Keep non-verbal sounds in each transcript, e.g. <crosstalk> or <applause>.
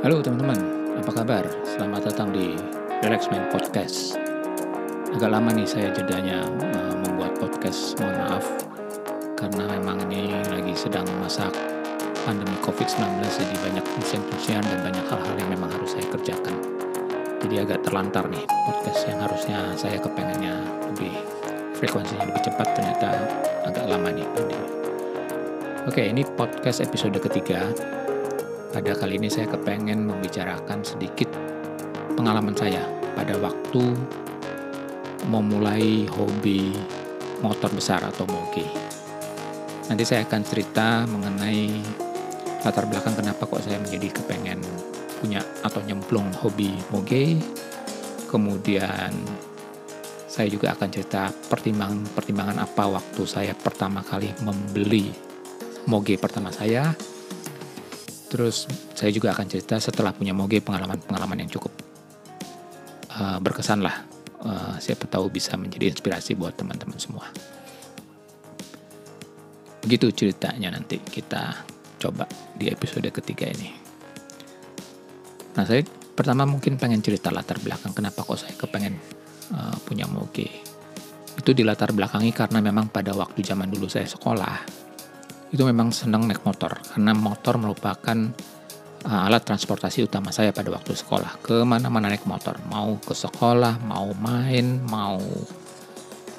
Halo teman-teman, apa kabar? Selamat datang di Relax Podcast. Agak lama nih saya jedanya uh, membuat podcast, mohon maaf. Karena memang ini lagi sedang masa pandemi COVID-19, jadi banyak ujian-ujian dan banyak hal-hal yang memang harus saya kerjakan. Jadi agak terlantar nih podcast yang harusnya saya kepengennya lebih frekuensinya lebih cepat, ternyata agak lama nih pandemi. Oke, ini podcast episode ketiga pada kali ini saya kepengen membicarakan sedikit pengalaman saya pada waktu memulai hobi motor besar atau moge. Nanti saya akan cerita mengenai latar belakang kenapa kok saya menjadi kepengen punya atau nyemplung hobi moge. Kemudian saya juga akan cerita pertimbangan-pertimbangan apa waktu saya pertama kali membeli moge pertama saya Terus saya juga akan cerita setelah punya moge pengalaman-pengalaman yang cukup uh, berkesan lah. Uh, siapa tahu bisa menjadi inspirasi buat teman-teman semua. Begitu ceritanya nanti kita coba di episode ketiga ini. Nah saya pertama mungkin pengen cerita latar belakang kenapa kok saya kepengen uh, punya moge. Itu di latar belakangi karena memang pada waktu zaman dulu saya sekolah itu memang senang naik motor karena motor merupakan uh, alat transportasi utama saya pada waktu sekolah. Ke mana-mana naik motor mau ke sekolah mau main mau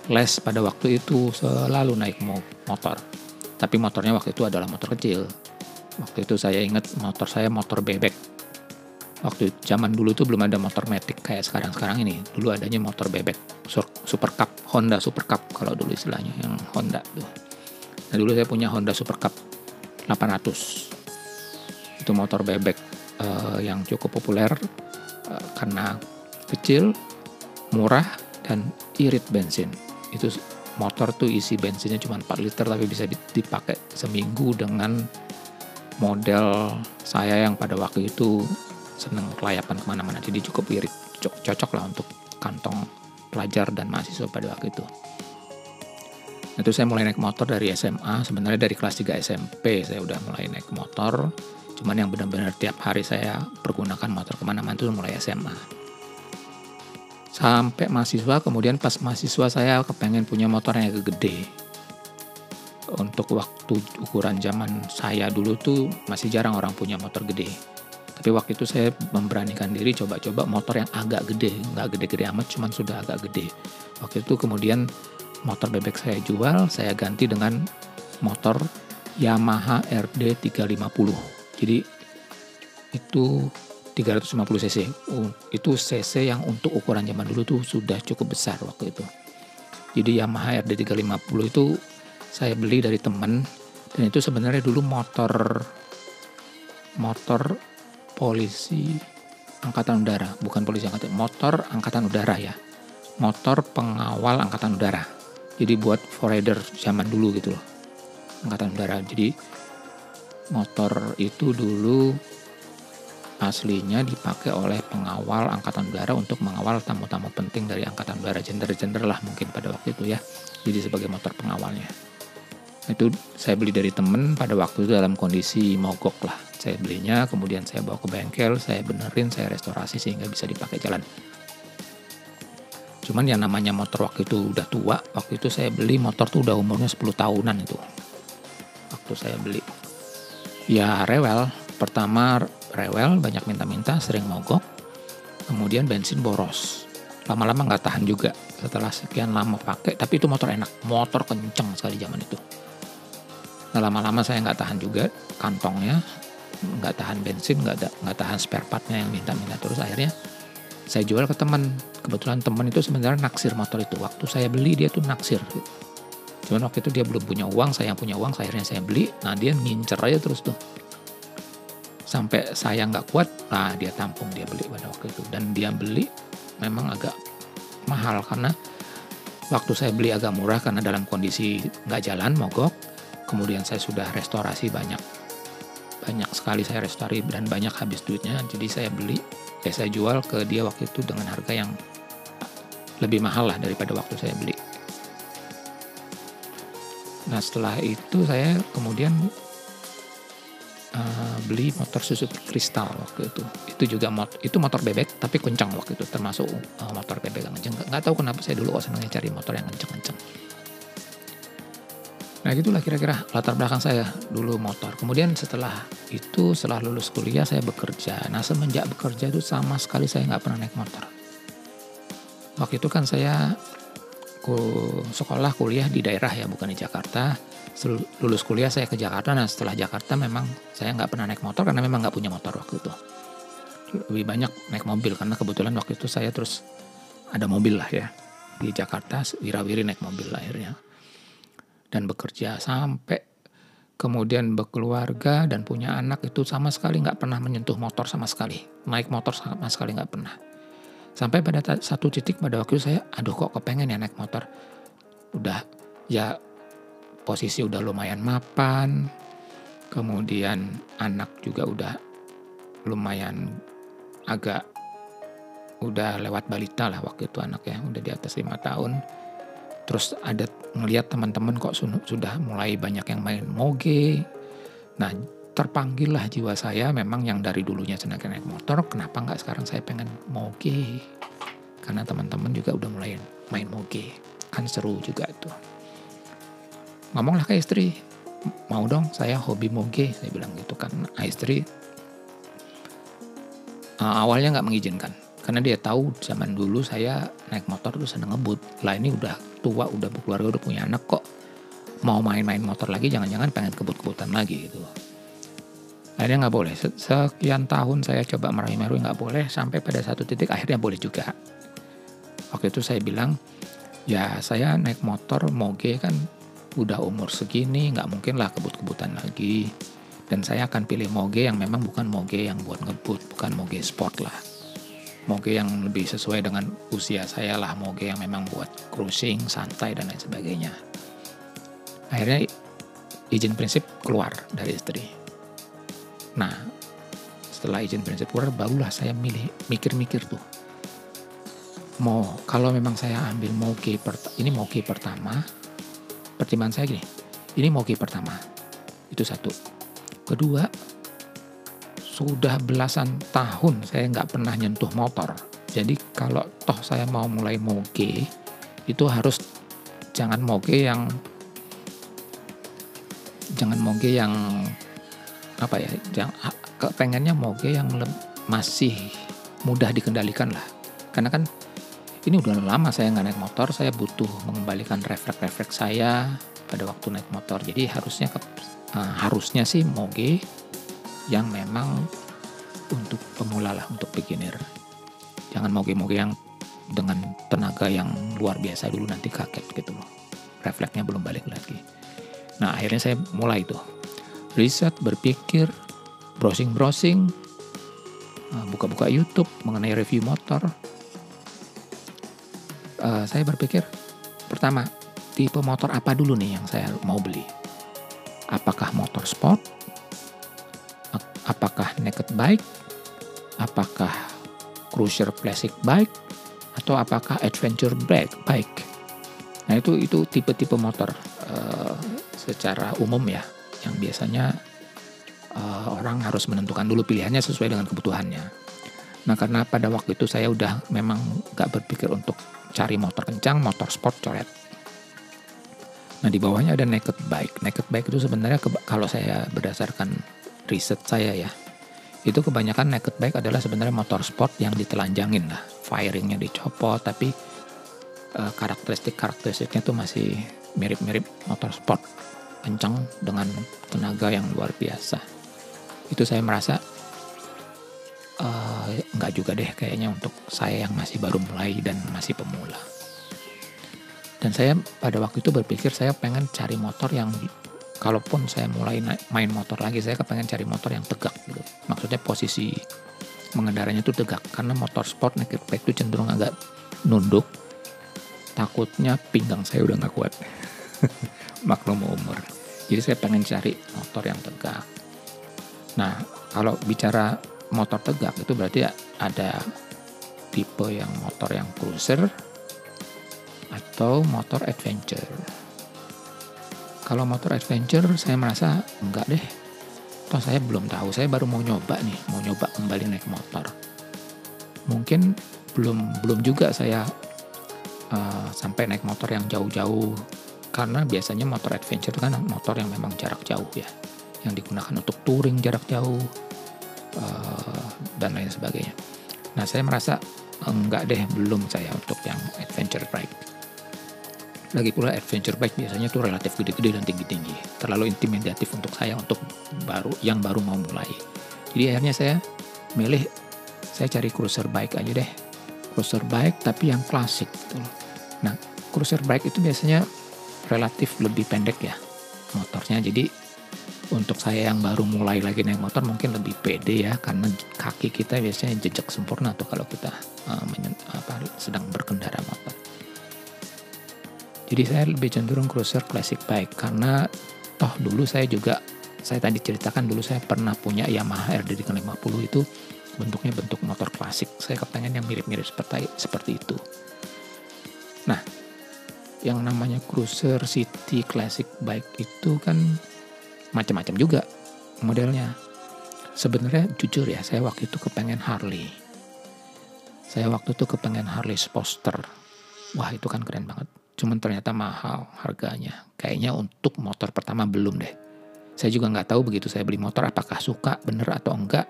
les pada waktu itu selalu naik motor. Tapi motornya waktu itu adalah motor kecil. Waktu itu saya ingat motor saya motor bebek. Waktu zaman dulu tuh belum ada motor metik kayak sekarang-sekarang ini. Dulu adanya motor bebek super cup Honda super cup kalau dulu istilahnya yang Honda tuh Nah dulu saya punya Honda Super Cup 800. Itu motor bebek uh, yang cukup populer uh, karena kecil, murah dan irit bensin. Itu motor tuh isi bensinnya cuma 4 liter tapi bisa dipakai seminggu dengan model saya yang pada waktu itu seneng kelayapan ke mana-mana jadi cukup irit cocok lah untuk kantong pelajar dan mahasiswa pada waktu itu itu saya mulai naik motor dari SMA sebenarnya dari kelas 3 SMP saya udah mulai naik motor. Cuman yang benar-benar tiap hari saya pergunakan motor ke mana-mana itu mulai SMA sampai mahasiswa kemudian pas mahasiswa saya kepengen punya motor yang gede. Untuk waktu ukuran zaman saya dulu tuh masih jarang orang punya motor gede. Tapi waktu itu saya memberanikan diri coba-coba motor yang agak gede. Nggak gede-gede amat cuman sudah agak gede. Waktu itu kemudian motor bebek saya jual, saya ganti dengan motor Yamaha RD 350. Jadi itu 350 cc. Itu cc yang untuk ukuran zaman dulu tuh sudah cukup besar waktu itu. Jadi Yamaha RD 350 itu saya beli dari teman dan itu sebenarnya dulu motor motor polisi angkatan udara, bukan polisi angkatan, motor angkatan udara ya. Motor pengawal angkatan udara jadi buat forerunner zaman dulu gitu loh. Angkatan udara. Jadi motor itu dulu aslinya dipakai oleh pengawal angkatan udara untuk mengawal tamu-tamu penting dari angkatan udara. Gender-gender lah mungkin pada waktu itu ya. Jadi sebagai motor pengawalnya. Itu saya beli dari temen pada waktu itu dalam kondisi mogok lah. Saya belinya kemudian saya bawa ke bengkel saya benerin saya restorasi sehingga bisa dipakai jalan Cuman yang namanya motor waktu itu udah tua, waktu itu saya beli motor tuh udah umurnya 10 tahunan itu. Waktu saya beli. Ya rewel, pertama rewel banyak minta-minta, sering mogok. Kemudian bensin boros. Lama-lama nggak tahan juga setelah sekian lama pakai, tapi itu motor enak, motor kenceng sekali zaman itu. Nah lama-lama saya nggak tahan juga kantongnya, nggak tahan bensin, nggak nggak tahan spare partnya yang minta-minta terus akhirnya saya jual ke teman. Kebetulan teman itu sebenarnya naksir motor itu. Waktu saya beli dia tuh naksir. Cuman waktu itu dia belum punya uang saya yang punya uang akhirnya saya beli. Nah dia ngincer aja terus tuh. Sampai saya nggak kuat nah dia tampung dia beli pada waktu itu. Dan dia beli memang agak mahal karena waktu saya beli agak murah karena dalam kondisi nggak jalan mogok. Kemudian saya sudah restorasi banyak banyak sekali saya restorasi dan banyak habis duitnya jadi saya beli ya saya jual ke dia waktu itu dengan harga yang lebih mahal lah daripada waktu saya beli. Nah setelah itu saya kemudian uh, beli motor Suzuki Crystal waktu itu. Itu juga mot itu motor bebek tapi kencang waktu itu termasuk uh, motor bebek yang kencang. Nggak tahu kenapa saya dulu kok senangnya cari motor yang kencang-kencang. Nah gitulah kira-kira latar belakang saya dulu motor. Kemudian setelah itu setelah lulus kuliah saya bekerja. Nah semenjak bekerja itu sama sekali saya nggak pernah naik motor. Waktu itu kan saya ku sekolah kuliah di daerah ya bukan di Jakarta lulus kuliah saya ke Jakarta nah setelah Jakarta memang saya nggak pernah naik motor karena memang nggak punya motor waktu itu lebih banyak naik mobil karena kebetulan waktu itu saya terus ada mobil lah ya di Jakarta wirawiri naik mobil akhirnya dan bekerja sampai kemudian berkeluarga dan punya anak itu sama sekali nggak pernah menyentuh motor sama sekali. Naik motor sama sekali nggak pernah. Sampai pada satu titik pada waktu saya aduh kok kepengen ya naik motor? Udah ya posisi udah lumayan mapan, kemudian anak juga udah lumayan agak udah lewat balita lah waktu itu anak ya udah di atas lima tahun terus ada ngelihat teman-teman kok sudah mulai banyak yang main moge. Nah terpanggil lah jiwa saya memang yang dari dulunya senang naik motor kenapa nggak sekarang saya pengen moge? Karena teman-teman juga udah mulai main moge. Kan seru juga tuh. Ngomonglah ke istri. Mau dong saya hobi moge saya bilang gitu kan. Nah, istri uh, awalnya nggak mengizinkan. Karena dia tahu zaman dulu saya naik motor tuh seneng ngebut. Lah ini udah tua udah berkeluarga udah punya anak kok. Mau main-main motor lagi jangan-jangan pengen kebut-kebutan lagi gitu akhirnya nggak boleh. Sekian tahun saya coba meraih-meraih nggak boleh. Sampai pada satu titik akhirnya boleh juga. Waktu itu saya bilang ya saya naik motor moge kan udah umur segini nggak mungkin lah kebut-kebutan lagi. Dan saya akan pilih moge yang memang bukan moge yang buat ngebut bukan moge sport lah moge yang lebih sesuai dengan usia saya lah moge yang memang buat cruising santai dan lain sebagainya. Akhirnya izin prinsip keluar dari istri. Nah setelah izin prinsip keluar barulah saya milih mikir-mikir tuh. Mau kalau memang saya ambil moge ini moge pertama pertimbangan saya gini, ini moge pertama, itu satu. Kedua, sudah belasan tahun saya nggak pernah nyentuh motor. Jadi kalau toh saya mau mulai moge, itu harus jangan moge yang jangan moge yang apa ya, jangan kepengennya moge yang masih mudah dikendalikan lah. Karena kan ini udah lama saya nggak naik motor, saya butuh mengembalikan refleks-refleks saya pada waktu naik motor. Jadi harusnya uh, harusnya sih moge yang memang untuk pemula lah, untuk beginner. Jangan moge-moge yang dengan tenaga yang luar biasa dulu nanti kaget gitu loh. Refleksnya belum balik lagi. Nah akhirnya saya mulai tuh riset, berpikir, browsing-browsing, uh, buka-buka YouTube mengenai review motor, uh, saya berpikir pertama tipe motor apa dulu nih yang saya mau beli apakah motor sport apakah naked bike apakah cruiser classic bike atau apakah adventure bike bike nah itu itu tipe-tipe motor uh, secara umum ya yang biasanya uh, orang harus menentukan dulu pilihannya sesuai dengan kebutuhannya nah karena pada waktu itu saya udah memang gak berpikir untuk cari motor kencang, motor sport coret. Nah di bawahnya ada naked bike. Naked bike itu sebenarnya kalau saya berdasarkan riset saya ya, itu kebanyakan naked bike adalah sebenarnya motor sport yang ditelanjangin lah, firingnya dicopot, tapi uh, karakteristik karakteristiknya tuh masih mirip-mirip motor sport, kencang dengan tenaga yang luar biasa. Itu saya merasa uh, nggak juga deh kayaknya untuk saya yang masih baru mulai dan masih pemula. Dan saya pada waktu itu berpikir saya pengen cari motor yang kalaupun saya mulai main motor lagi saya kepengen cari motor yang tegak gitu. Maksudnya posisi mengendaranya itu tegak karena motor sport naked bike itu cenderung agak nunduk. Takutnya pinggang saya udah nggak kuat. <laughs> Maklum umur. Jadi saya pengen cari motor yang tegak. Nah, kalau bicara motor tegak itu berarti ada tipe yang motor yang cruiser atau motor adventure. Kalau motor adventure saya merasa enggak deh. toh saya belum tahu saya baru mau nyoba nih mau nyoba kembali naik motor. Mungkin belum belum juga saya uh, sampai naik motor yang jauh-jauh. Karena biasanya motor adventure kan motor yang memang jarak jauh ya yang digunakan untuk touring jarak jauh uh, dan lain sebagainya. Nah saya merasa enggak deh belum saya untuk yang adventure bike lagi pula adventure bike biasanya tuh relatif gede-gede dan tinggi-tinggi. Terlalu intimidatif untuk saya untuk baru yang baru mau mulai. Jadi akhirnya saya milih saya cari cruiser bike aja deh. Cruiser bike tapi yang klasik gitu Nah, cruiser bike itu biasanya relatif lebih pendek ya motornya. Jadi untuk saya yang baru mulai lagi naik motor mungkin lebih pede ya karena kaki kita biasanya jejak sempurna tuh kalau kita uh, apa, sedang berkendara motor. Jadi saya lebih cenderung cruiser classic bike karena toh dulu saya juga saya tadi ceritakan dulu saya pernah punya Yamaha RD 50 itu bentuknya bentuk motor klasik. Saya kepengen yang mirip-mirip seperti seperti itu. Nah, yang namanya cruiser city classic bike itu kan macam-macam juga modelnya. Sebenarnya jujur ya, saya waktu itu kepengen Harley. Saya waktu itu kepengen Harley Sposter. Wah itu kan keren banget Cuman ternyata mahal harganya. Kayaknya untuk motor pertama belum deh. Saya juga nggak tahu begitu saya beli motor apakah suka bener atau enggak.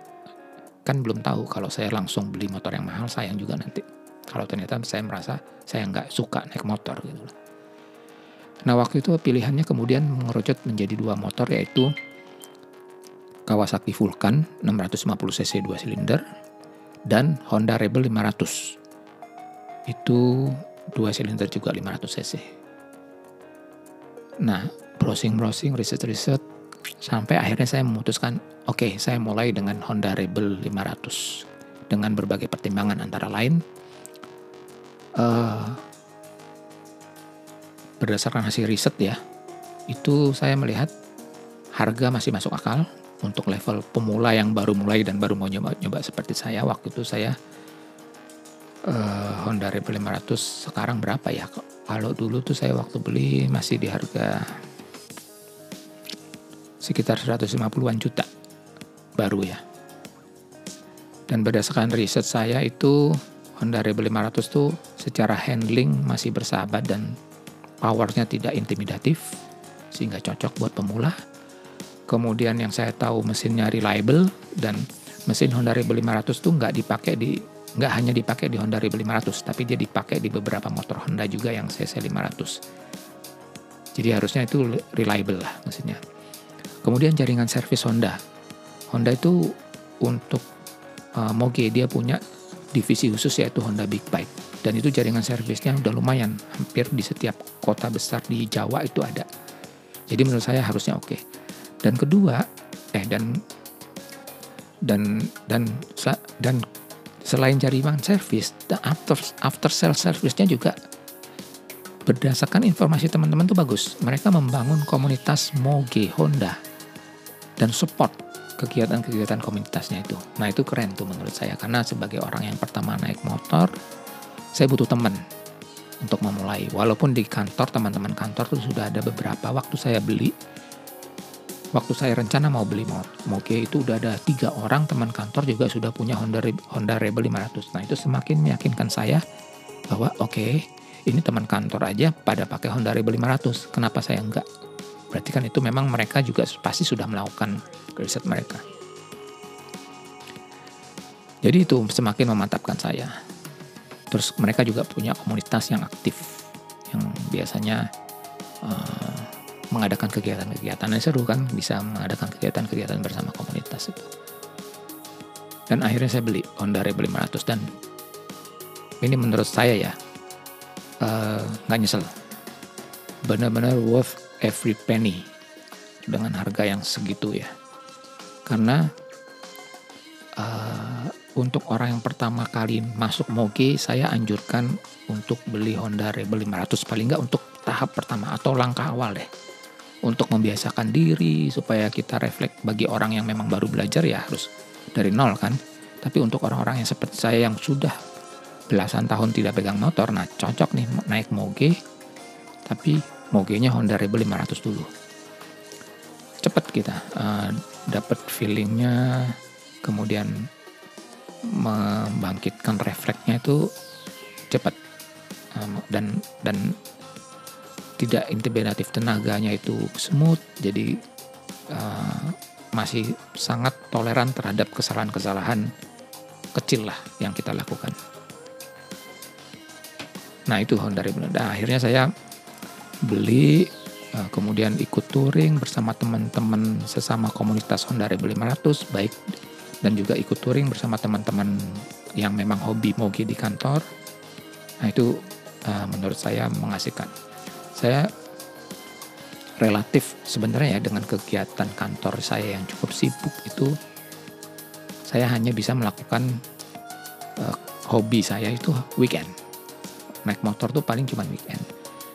Kan belum tahu kalau saya langsung beli motor yang mahal sayang juga nanti. Kalau ternyata saya merasa saya nggak suka naik motor gitu. Nah waktu itu pilihannya kemudian mengerucut menjadi dua motor yaitu Kawasaki Vulcan 650cc 2 silinder dan Honda Rebel 500. Itu dua silinder juga 500 cc. Nah, browsing-browsing, riset-riset, sampai akhirnya saya memutuskan, oke, okay, saya mulai dengan Honda Rebel 500 dengan berbagai pertimbangan antara lain uh, berdasarkan hasil riset ya, itu saya melihat harga masih masuk akal untuk level pemula yang baru mulai dan baru mau nyoba-nyoba seperti saya waktu itu saya uh, Honda Rebel 500 sekarang berapa ya? Kalau dulu tuh saya waktu beli masih di harga sekitar 150-an juta baru ya. Dan berdasarkan riset saya itu Honda Rebel 500 tuh secara handling masih bersahabat dan powernya tidak intimidatif sehingga cocok buat pemula. Kemudian yang saya tahu mesinnya reliable dan mesin Honda Rebel 500 tuh nggak dipakai di nggak hanya dipakai di Honda Rebel 500, tapi dia dipakai di beberapa motor Honda juga yang CC 500. Jadi harusnya itu reliable lah mesinnya. Kemudian jaringan servis Honda. Honda itu untuk uh, Moge dia punya divisi khusus yaitu Honda Big Bike dan itu jaringan servisnya udah lumayan hampir di setiap kota besar di Jawa itu ada. Jadi menurut saya harusnya oke. Okay. Dan kedua, eh dan dan dan dan selain jaringan service, after after sales service-nya juga berdasarkan informasi teman-teman tuh bagus. Mereka membangun komunitas Moge Honda dan support kegiatan-kegiatan komunitasnya itu. Nah itu keren tuh menurut saya karena sebagai orang yang pertama naik motor, saya butuh teman untuk memulai. Walaupun di kantor teman-teman kantor tuh sudah ada beberapa waktu saya beli waktu saya rencana mau beli moge itu udah ada tiga orang teman kantor juga sudah punya Honda Honda Rebel 500. Nah itu semakin meyakinkan saya bahwa oke okay, ini teman kantor aja pada pakai Honda Rebel 500. Kenapa saya enggak? Berarti kan itu memang mereka juga pasti sudah melakukan riset mereka. Jadi itu semakin memantapkan saya. Terus mereka juga punya komunitas yang aktif, yang biasanya uh, mengadakan kegiatan-kegiatan yang seru kan bisa mengadakan kegiatan-kegiatan bersama komunitas itu. Dan akhirnya saya beli Honda Rebel 500 dan ini menurut saya ya eh, nggak uh, nyesel. Benar-benar worth every penny dengan harga yang segitu ya. Karena uh, untuk orang yang pertama kali masuk Moge saya anjurkan untuk beli Honda Rebel 500 paling nggak untuk tahap pertama atau langkah awal deh untuk membiasakan diri supaya kita refleks bagi orang yang memang baru belajar ya harus dari nol kan. Tapi untuk orang-orang yang seperti saya yang sudah belasan tahun tidak pegang motor, nah cocok nih naik moge, tapi mogenya Honda Rebel 500 dulu. Cepet kita, uh, dapat feelingnya kemudian membangkitkan refleksnya itu cepat dan dan tidak intimidatif tenaganya itu smooth jadi uh, masih sangat toleran terhadap kesalahan-kesalahan kecil lah yang kita lakukan. Nah itu dari nah, akhirnya saya beli uh, kemudian ikut touring bersama teman-teman sesama komunitas Honda Rebel 500 baik dan juga ikut touring bersama teman-teman yang memang hobi moge di kantor. Nah itu uh, menurut saya mengasihkan. Saya relatif sebenarnya ya dengan kegiatan kantor saya yang cukup sibuk itu saya hanya bisa melakukan uh, hobi saya itu weekend. Naik motor tuh paling cuma weekend.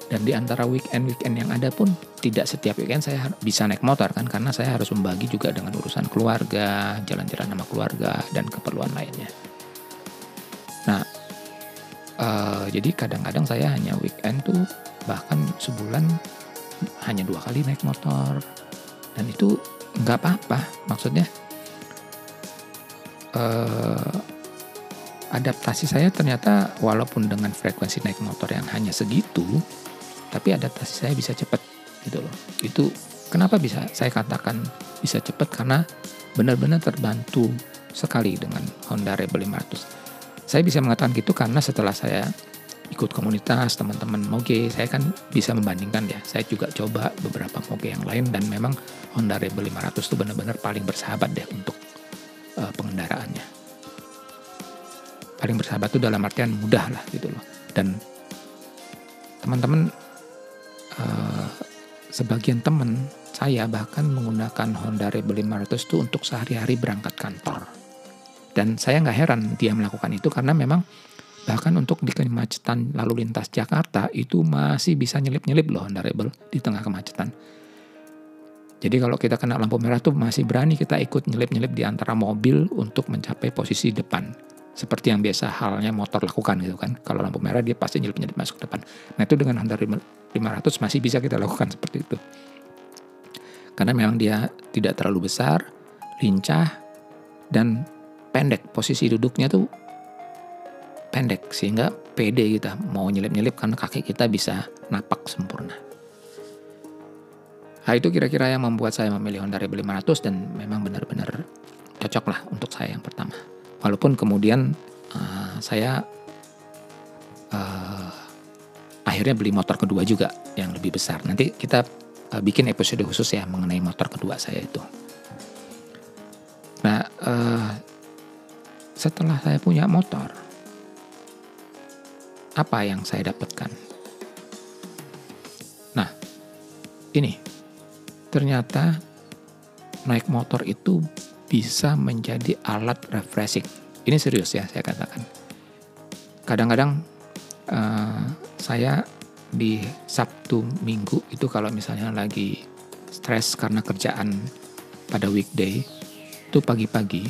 Dan di antara weekend-weekend yang ada pun tidak setiap weekend saya bisa naik motor kan karena saya harus membagi juga dengan urusan keluarga, jalan-jalan sama keluarga dan keperluan lainnya. Nah, uh, jadi kadang-kadang saya hanya weekend tuh bahkan sebulan hanya dua kali naik motor. Dan itu nggak apa-apa. Maksudnya uh, adaptasi saya ternyata walaupun dengan frekuensi naik motor yang hanya segitu tapi adaptasi saya bisa cepat gitu loh. Itu kenapa bisa saya katakan bisa cepat karena benar-benar terbantu sekali dengan Honda Rebel 500 saya bisa mengatakan gitu karena setelah saya ikut komunitas teman-teman moge saya kan bisa membandingkan ya. Saya juga coba beberapa moge yang lain dan memang Honda Rebel 500 itu benar-benar paling bersahabat deh untuk uh, pengendaraannya. Paling bersahabat itu dalam artian mudah lah gitu loh. Dan teman-teman uh, sebagian teman saya bahkan menggunakan Honda Rebel 500 itu untuk sehari-hari berangkat kantor. Dan saya nggak heran dia melakukan itu karena memang bahkan untuk di kemacetan lalu lintas Jakarta itu masih bisa nyelip-nyelip loh Honda Rebel di tengah kemacetan. Jadi kalau kita kena lampu merah tuh masih berani kita ikut nyelip-nyelip di antara mobil untuk mencapai posisi depan seperti yang biasa halnya motor lakukan gitu kan. Kalau lampu merah dia pasti nyelip-nyelip masuk depan. Nah itu dengan Honda 500 masih bisa kita lakukan seperti itu. Karena memang dia tidak terlalu besar, lincah, dan pendek. Posisi duduknya tuh pendek sehingga pede kita mau nyelip-nyelip karena kaki kita bisa napak sempurna. Nah itu kira-kira yang membuat saya memilih Honda Rebel 500 dan memang benar-benar cocok lah untuk saya yang pertama. Walaupun kemudian uh, saya uh, akhirnya beli motor kedua juga yang lebih besar. Nanti kita uh, bikin episode khusus ya mengenai motor kedua saya itu. Nah, uh, setelah saya punya motor, apa yang saya dapatkan? Nah, ini ternyata naik motor itu bisa menjadi alat refreshing. Ini serius ya saya katakan. Kadang-kadang uh, saya di Sabtu Minggu itu kalau misalnya lagi stres karena kerjaan pada weekday itu pagi-pagi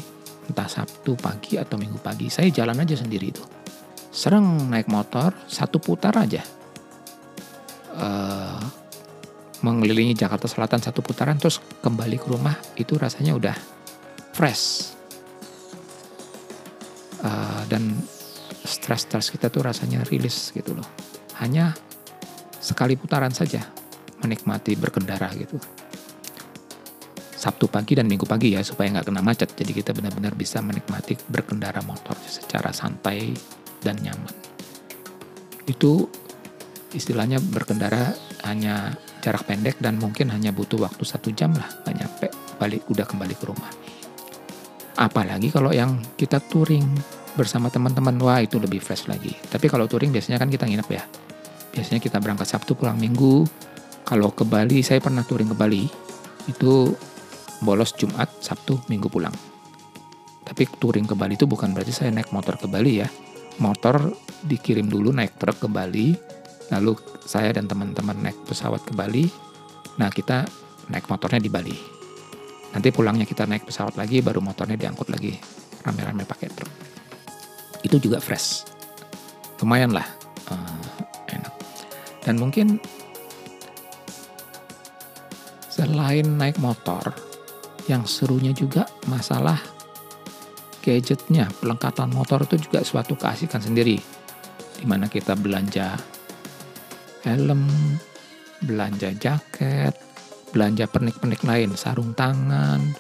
entah Sabtu pagi atau Minggu pagi saya jalan aja sendiri itu serang naik motor satu putar aja. Uh, mengelilingi Jakarta Selatan satu putaran terus kembali ke rumah itu rasanya udah fresh. Uh, dan stres-stres kita tuh rasanya rilis gitu loh. Hanya sekali putaran saja menikmati berkendara gitu. Sabtu pagi dan Minggu pagi ya supaya nggak kena macet. Jadi kita benar-benar bisa menikmati berkendara motor secara santai dan nyaman itu istilahnya berkendara hanya jarak pendek dan mungkin hanya butuh waktu satu jam lah nggak nyampe balik udah kembali ke rumah Apalagi kalau yang kita touring bersama teman-teman, wah itu lebih fresh lagi. Tapi kalau touring biasanya kan kita nginep ya. Biasanya kita berangkat Sabtu pulang Minggu. Kalau ke Bali, saya pernah touring ke Bali. Itu bolos Jumat, Sabtu, Minggu pulang. Tapi touring ke Bali itu bukan berarti saya naik motor ke Bali ya. Motor dikirim dulu naik truk ke Bali, lalu saya dan teman-teman naik pesawat ke Bali. Nah kita naik motornya di Bali Nanti pulangnya kita naik pesawat lagi, baru motornya diangkut lagi rame-rame pakai truk. Itu juga fresh. Lumayan lah, uh, enak. Dan mungkin selain naik motor, yang serunya juga masalah gadgetnya, pelengkapan motor itu juga suatu keasikan sendiri. Di mana kita belanja helm, belanja jaket, belanja pernik-pernik lain, sarung tangan,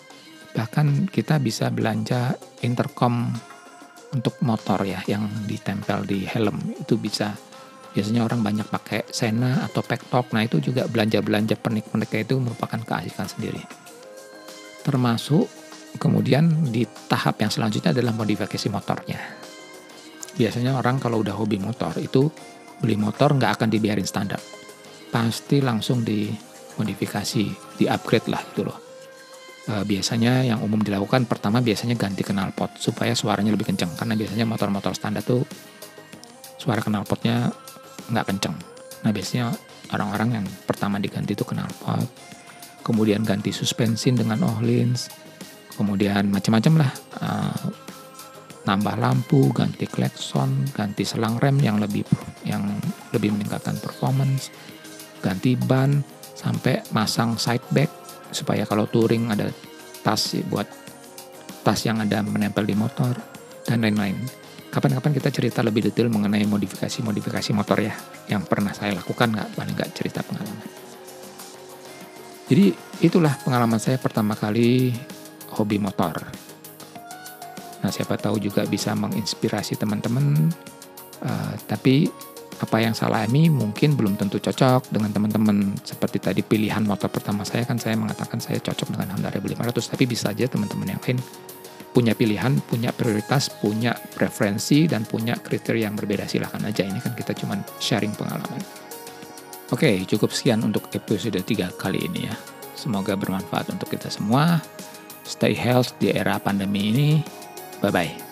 bahkan kita bisa belanja intercom untuk motor ya yang ditempel di helm. Itu bisa. Biasanya orang banyak pakai Sena atau Pektok. Nah itu juga belanja-belanja pernik-pernik itu merupakan keasikan sendiri. Termasuk Kemudian di tahap yang selanjutnya adalah modifikasi motornya. Biasanya orang kalau udah hobi motor itu beli motor nggak akan dibiarin standar. Pasti langsung dimodifikasi, di-upgrade lah itu loh. E, biasanya yang umum dilakukan pertama biasanya ganti knalpot supaya suaranya lebih kencang. Karena biasanya motor-motor standar tuh suara knalpotnya nggak kencang. Nah biasanya orang-orang yang pertama diganti itu knalpot, kemudian ganti suspensin dengan Ohlins, kemudian macam-macam lah uh, nambah lampu ganti klakson ganti selang rem yang lebih yang lebih meningkatkan performance ganti ban sampai masang side bag supaya kalau touring ada tas buat tas yang ada menempel di motor dan lain-lain. Kapan-kapan kita cerita lebih detail mengenai modifikasi-modifikasi motor ya yang pernah saya lakukan nggak? Paling nggak cerita pengalaman. Jadi itulah pengalaman saya pertama kali hobi motor. Nah, siapa tahu juga bisa menginspirasi teman-teman. Uh, tapi apa yang saya alami mungkin belum tentu cocok dengan teman-teman. Seperti tadi pilihan motor pertama saya kan saya mengatakan saya cocok dengan Honda Rebel 500. Tapi bisa aja teman-teman yang lain punya pilihan, punya prioritas, punya preferensi, dan punya kriteria yang berbeda. Silahkan aja, ini kan kita cuma sharing pengalaman. Oke, cukup sekian untuk episode 3 kali ini ya. Semoga bermanfaat untuk kita semua. Stay healthy di era pandemi ini. Bye bye.